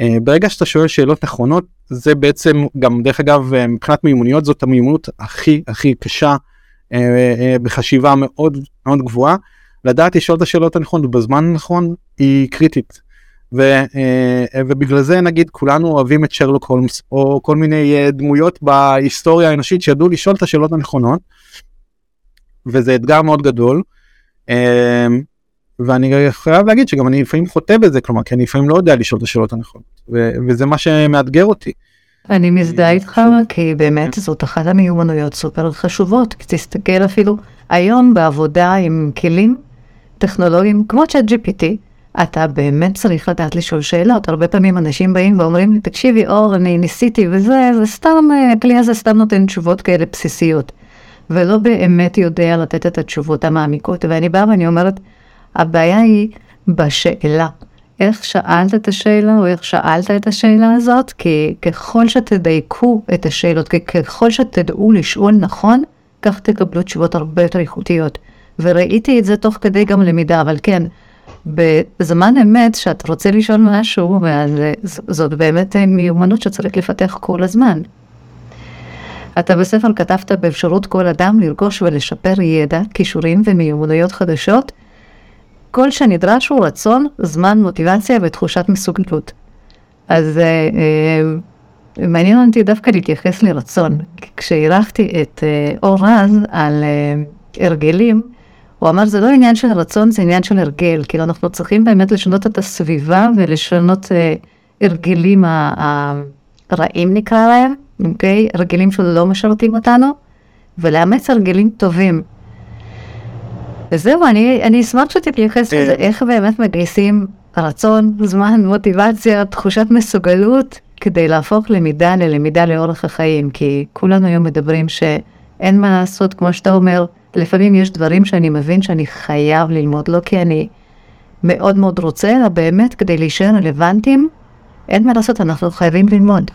אה, ברגע שאתה שואל שאלות נכונות זה בעצם גם דרך אגב מבחינת מיומנויות זאת המיומנות הכי הכי קשה בחשיבה מאוד מאוד גבוהה. לדעת לשאול את השאלות הנכונות בזמן הנכון היא קריטית. ו, אה, ובגלל זה נגיד כולנו אוהבים את שרלוק הולמס או כל מיני אה, דמויות בהיסטוריה האנושית שידעו לשאול את השאלות הנכונות. וזה אתגר מאוד גדול. אה, ואני חייב להגיד שגם אני לפעמים חוטא בזה כלומר כי אני לפעמים לא יודע לשאול את השאלות הנכונות וזה מה שמאתגר אותי. אני מזדהה איתך כי באמת זאת אחת המיומנויות סופר חשובות תסתכל אפילו היום בעבודה עם כלים טכנולוגיים כמו צ'אט GPT אתה באמת צריך לדעת לשאול שאלות. הרבה פעמים אנשים באים ואומרים לי, תקשיבי, אור, אני ניסיתי וזה, זה סתם, הכלי הזה סתם נותן תשובות כאלה בסיסיות. ולא באמת יודע לתת את התשובות המעמיקות. ואני באה ואני אומרת, הבעיה היא בשאלה. איך שאלת את השאלה או איך שאלת את השאלה הזאת, כי ככל שתדייקו את השאלות, ככל שתדעו לשאול נכון, כך תקבלו תשובות הרבה יותר איכותיות. וראיתי את זה תוך כדי גם למידה, אבל כן, בזמן אמת, שאתה רוצה לשאול משהו, זאת באמת מיומנות שצריך לפתח כל הזמן. אתה בספר כתבת באפשרות כל אדם לרכוש ולשפר ידע, כישורים ומיומנויות חדשות. כל שנדרש הוא רצון, זמן, מוטיבציה ותחושת מסוגלות. אז אה, אה, מעניין אותי דווקא להתייחס לרצון. כשאירחתי את אה, אור רז על אה, הרגלים, הוא אמר, זה לא עניין של רצון, זה עניין של הרגל. כאילו, אנחנו צריכים באמת לשנות את הסביבה ולשנות אה, הרגלים הרעים נקרא להם, אוקיי? הרגלים שלא משרתים אותנו, ולאמץ הרגלים טובים. וזהו, אני, אני אשמח שתתייחס לזה, אה. איך באמת מגייסים רצון, זמן, מוטיבציה, תחושת מסוגלות, כדי להפוך למידה ללמידה לאורך החיים, כי כולנו היום מדברים שאין מה לעשות, כמו שאתה אומר, לפעמים יש דברים שאני מבין שאני חייב ללמוד, לא כי אני מאוד מאוד רוצה, אלא באמת כדי להישאר רלוונטיים, אין מה לעשות, אנחנו חייבים ללמוד.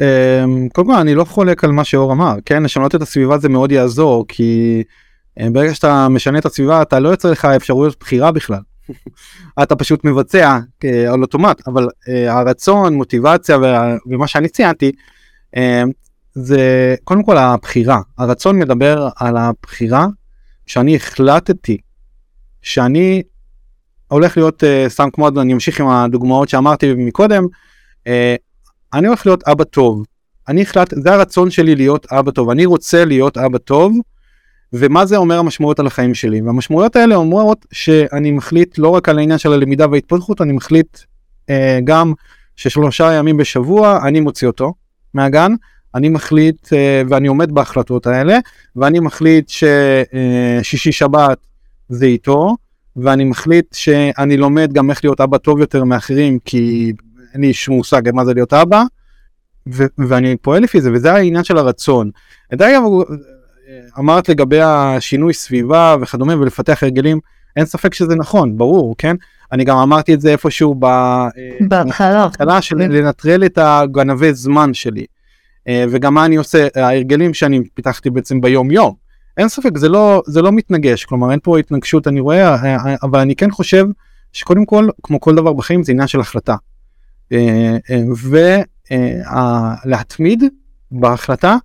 אמ, קודם כל אני לא חולק על מה שאור אמר, כן, לשנות את הסביבה זה מאוד יעזור, כי אה, ברגע שאתה משנה את הסביבה אתה לא יוצא לך אפשרויות בחירה בכלל. <laughs> אתה פשוט מבצע אה, על אוטומט, אבל אה, הרצון, מוטיבציה ומה שאני ציינתי, זה קודם כל הבחירה. הרצון מדבר על הבחירה שאני החלטתי שאני הולך להיות uh, סתם כמו אני אמשיך עם הדוגמאות שאמרתי מקודם uh, אני הולך להיות אבא טוב. אני החלט זה הרצון שלי להיות אבא טוב. אני רוצה להיות אבא טוב ומה זה אומר המשמעויות על החיים שלי? והמשמעויות האלה אומרות שאני מחליט לא רק על העניין של הלמידה וההתפתחות אני מחליט uh, גם ששלושה ימים בשבוע אני מוציא אותו מהגן אני מחליט אה, ואני עומד בהחלטות האלה ואני מחליט ששישי שבת זה איתו ואני מחליט שאני לומד גם איך להיות אבא טוב יותר מאחרים כי אין לי שום מושג מה זה להיות אבא ו- ואני פועל לפי זה וזה העניין של הרצון. אגב אמרת לגבי השינוי סביבה וכדומה ולפתח הרגלים אין ספק שזה נכון ברור כן אני גם אמרתי את זה איפשהו אה, בהתחלה של לנטרל את הגנבי זמן שלי. אה, וגם מה אני עושה ההרגלים שאני פיתחתי בעצם ביום יום. אין ספק זה לא זה לא מתנגש כלומר אין פה התנגשות אני רואה אה, אה, אבל אני כן חושב שקודם כל כמו כל דבר בחיים זה עניין של החלטה. ולהתמיד בהחלטה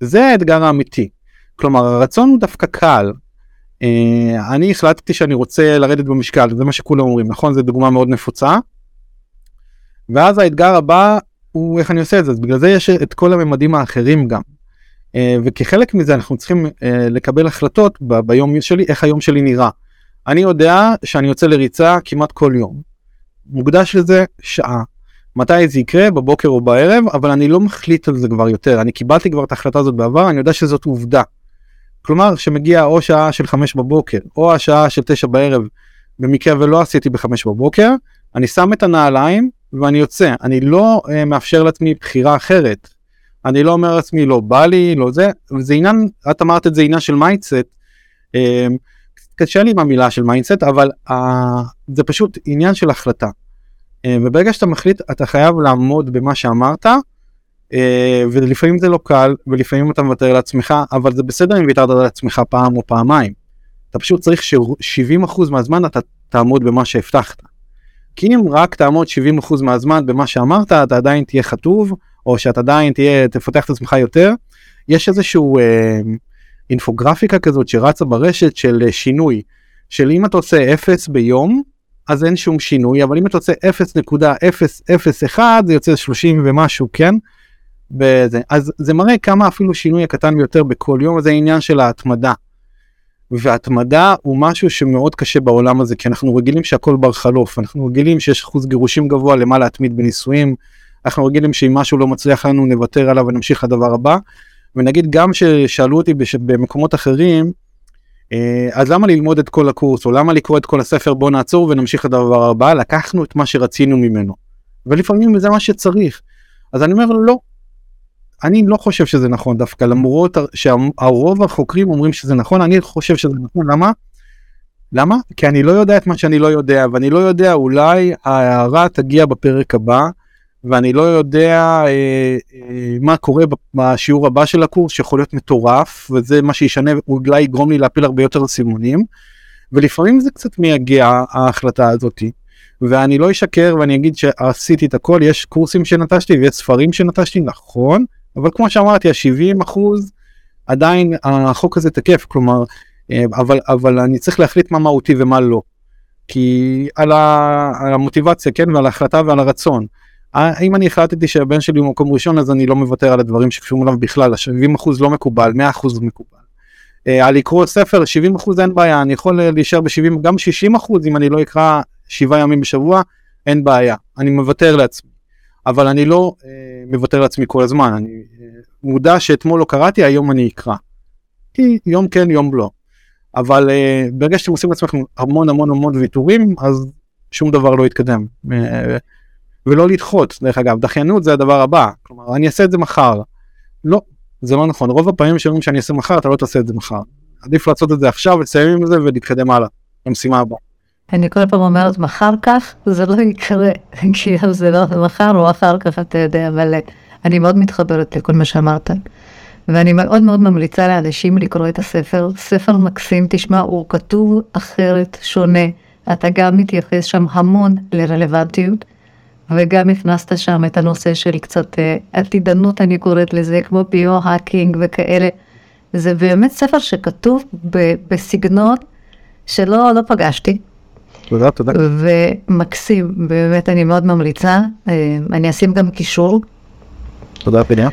זה האתגר האמיתי. כלומר הרצון הוא דווקא קל. אני החלטתי שאני רוצה לרדת במשקל זה מה שכולם אומרים נכון זו דוגמה מאוד נפוצה. ואז האתגר הבא הוא איך אני עושה את זה אז בגלל זה יש את כל הממדים האחרים גם. Uh, וכחלק מזה אנחנו צריכים uh, לקבל החלטות ב- ביום שלי איך היום שלי נראה. אני יודע שאני יוצא לריצה כמעט כל יום. מוקדש לזה שעה. מתי זה יקרה בבוקר או בערב אבל אני לא מחליט על זה כבר יותר אני קיבלתי כבר את ההחלטה הזאת בעבר אני יודע שזאת עובדה. כלומר שמגיע או שעה של חמש בבוקר או השעה של תשע בערב במקרה ולא עשיתי בחמש בבוקר אני שם את הנעליים ואני יוצא אני לא אה, מאפשר לעצמי בחירה אחרת. אני לא אומר לעצמי לא בא לי לא זה זה עניין את אמרת את זה עניין של mindset. אה, קשה לי עם המילה של mindset אבל אה, זה פשוט עניין של החלטה. אה, וברגע שאתה מחליט אתה חייב לעמוד במה שאמרת אה, ולפעמים זה לא קל ולפעמים אתה מוותר לעצמך אבל זה בסדר אם ויתרת על עצמך פעם או פעמיים. אתה פשוט צריך ש-70% מהזמן אתה תעמוד במה שהבטחת. כי אם רק תעמוד 70% מהזמן במה שאמרת אתה עדיין תהיה חטוב או שאתה עדיין תהיה תפתח את עצמך יותר. יש איזשהו אה, אינפוגרפיקה כזאת שרצה ברשת של אה, שינוי של אם אתה עושה 0 ביום אז אין שום שינוי, אבל אם אתה עושה 0.001 זה יוצא 30 ומשהו, כן? בזה. אז זה מראה כמה אפילו שינוי הקטן ביותר בכל יום, זה עניין של ההתמדה. והתמדה הוא משהו שמאוד קשה בעולם הזה, כי אנחנו רגילים שהכל בר חלוף, אנחנו רגילים שיש אחוז גירושים גבוה למה להתמיד בנישואים, אנחנו רגילים שאם משהו לא מצליח לנו נוותר עליו ונמשיך לדבר הבא. ונגיד גם ששאלו אותי במקומות אחרים, אה, אז למה ללמוד את כל הקורס? או למה לקרוא את כל הספר? בוא נעצור ונמשיך לדבר הבא. לקחנו את מה שרצינו ממנו. ולפעמים זה מה שצריך. אז אני אומר לא. אני לא חושב שזה נכון דווקא למרות שהרוב החוקרים אומרים שזה נכון אני חושב שזה נכון למה? למה? כי אני לא יודע את מה שאני לא יודע ואני לא יודע אולי ההערה תגיע בפרק הבא ואני לא יודע אה, אה, מה קורה בשיעור הבא של הקורס שיכול להיות מטורף וזה מה שישנה אולי יגרום לי להפיל הרבה יותר סימונים ולפעמים זה קצת מייגע ההחלטה הזאתי ואני לא אשקר ואני אגיד שעשיתי את הכל יש קורסים שנטשתי ויש ספרים שנטשתי נכון אבל כמו שאמרתי ה-70 אחוז עדיין החוק הזה תקף כלומר אה, אבל אבל אני צריך להחליט מה מהותי ומה לא כי על, המוטיבציה כן ועל ההחלטה ועל הרצון. אם אני החלטתי שהבן שלי הוא מקום ראשון אז אני לא מוותר על הדברים שקשורים אליו בכלל, ה-70% לא מקובל, 100% מקובל. אה, על לקרוא ספר 70% אין בעיה, אני יכול להישאר ב-70, גם 60% אם אני לא אקרא שבעה ימים בשבוע, אין בעיה, אני מוותר לעצמי. אבל אני לא אה, מוותר לעצמי כל הזמן, אני אה, מודע שאתמול לא קראתי, היום אני אקרא. כי יום כן, יום לא. אבל אה, ברגע שאתם עושים לעצמכם המון המון המון ויתורים, אז שום דבר לא יתקדם. אה, ולא לדחות דרך אגב דחיינות זה הדבר הבא כלומר אני אעשה את זה מחר. לא זה לא נכון רוב הפעמים שאומרים שאני אעשה מחר אתה לא תעשה את זה מחר. עדיף לעשות את זה עכשיו לסיים עם זה ולהתקדם הלאה למשימה הבאה. אני כל פעם אומרת מחר כך זה לא יקרה כי זה לא מחר או אחר כך אתה יודע אבל אני מאוד מתחברת לכל מה שאמרת. ואני מאוד מאוד ממליצה לאנשים לקרוא את הספר, ספר מקסים, תשמע, הוא כתוב אחרת, שונה, אתה גם מתייחס שם המון לרלוונטיות, וגם הכנסת שם את הנושא של קצת אה, עתידנות, אני קוראת לזה, כמו ביו-האקינג וכאלה. זה באמת ספר שכתוב בסגנון שלא לא פגשתי. תודה, תודה. ומקסים, באמת אני מאוד ממליצה. אה, אני אשים גם קישור. תודה, פניה.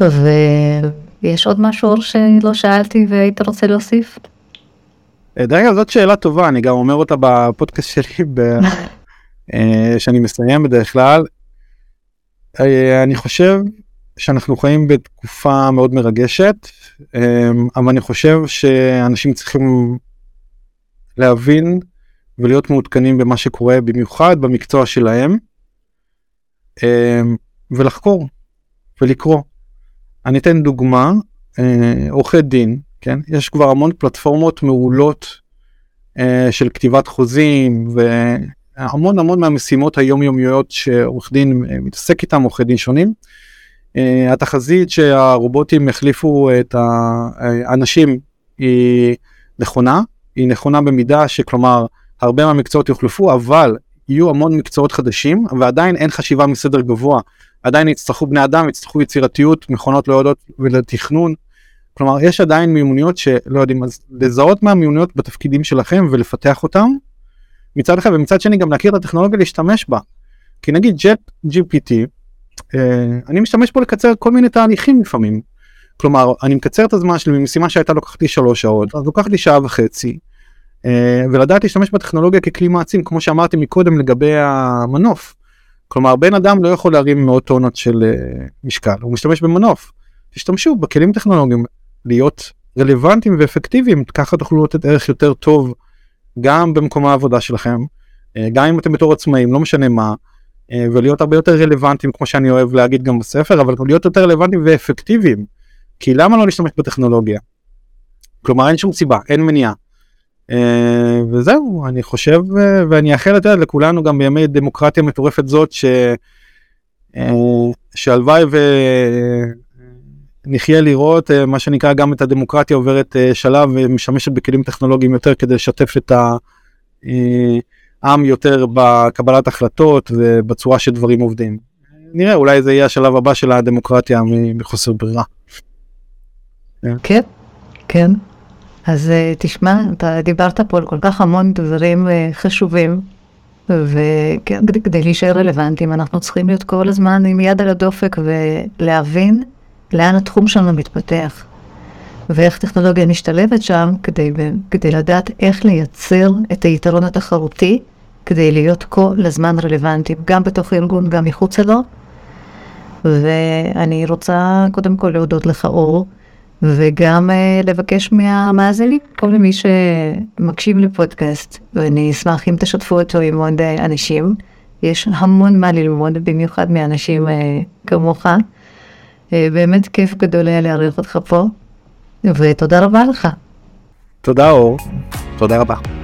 ויש עוד משהו שלא שאלתי והיית רוצה להוסיף? אה, דרך אגב, זאת שאלה טובה, אני גם אומר אותה בפודקאסט שלי <laughs> אה, שאני מסיים בדרך כלל. אני חושב שאנחנו חיים בתקופה מאוד מרגשת, אבל אני חושב שאנשים צריכים להבין ולהיות מעודכנים במה שקורה במיוחד במקצוע שלהם, ולחקור ולקרוא. אני אתן דוגמה, עורכי דין, כן? יש כבר המון פלטפורמות מעולות של כתיבת חוזים המון המון מהמשימות היומיומיות שעורך דין אה, מתעסק איתם, עורכי דין שונים. אה, התחזית שהרובוטים יחליפו את האנשים היא נכונה, היא נכונה במידה שכלומר הרבה מהמקצועות יוחלפו, אבל יהיו המון מקצועות חדשים ועדיין אין חשיבה מסדר גבוה. עדיין יצטרכו בני אדם, יצטרכו יצירתיות, מכונות לא יודעות ולתכנון. כלומר יש עדיין מיומנויות שלא יודעים אז לזהות מהמיומנויות בתפקידים שלכם ולפתח אותם מצד אחד ומצד שני גם להכיר את הטכנולוגיה להשתמש בה. כי נגיד ג'ט GPT אה, אני משתמש בו לקצר כל מיני תהליכים לפעמים. כלומר אני מקצר את הזמן שלי ממשימה שהייתה לוקחת לי שלוש שעות אז לוקחת לי שעה וחצי. ולדעת להשתמש בטכנולוגיה ככלי מעצים כמו שאמרתי מקודם לגבי המנוף. כלומר בן אדם לא יכול להרים מאות טונות של משקל הוא משתמש במנוף. תשתמשו בכלים טכנולוגיים להיות רלוונטיים ואפקטיביים ככה תוכלו לתת ערך יותר טוב גם במקום העבודה שלכם גם אם אתם בתור עצמאים לא משנה מה ולהיות הרבה יותר רלוונטיים כמו שאני אוהב להגיד גם בספר אבל להיות יותר רלוונטיים ואפקטיביים כי למה לא להשתמש בטכנולוגיה. כלומר אין שום סיבה אין מניעה. וזהו אני חושב ואני אאחל את זה לכולנו גם בימי דמוקרטיה מטורפת זאת ש... שהלוואי נחיה לראות אה, מה שנקרא גם את הדמוקרטיה עוברת אה, שלב ומשמשת בכלים טכנולוגיים יותר כדי לשתף את העם אה, יותר בקבלת החלטות ובצורה שדברים עובדים. נראה אולי זה יהיה השלב הבא של הדמוקרטיה מחוסר ברירה. כן, כן. אז תשמע, אתה דיברת פה על כל כך המון דברים חשובים, וכדי להישאר רלוונטיים אנחנו צריכים להיות כל הזמן עם יד על הדופק ולהבין לאן התחום שלנו מתפתח, ואיך טכנולוגיה משתלבת שם כדי, כדי לדעת איך לייצר את היתרון התחרותי, כדי להיות כל הזמן רלוונטיים, גם בתוך הארגון, גם מחוצה לו. ואני רוצה קודם כל להודות לך אור, וגם uh, לבקש מהמאזינים, כל מי שמקשיב לפודקאסט, ואני אשמח אם תשתפו אותו עם עוד uh, אנשים. יש המון מה ללמוד, במיוחד מאנשים uh, כמוך. אה, באמת כיף גדול היה לארח אותך פה, ותודה רבה לך. תודה אור, תודה רבה.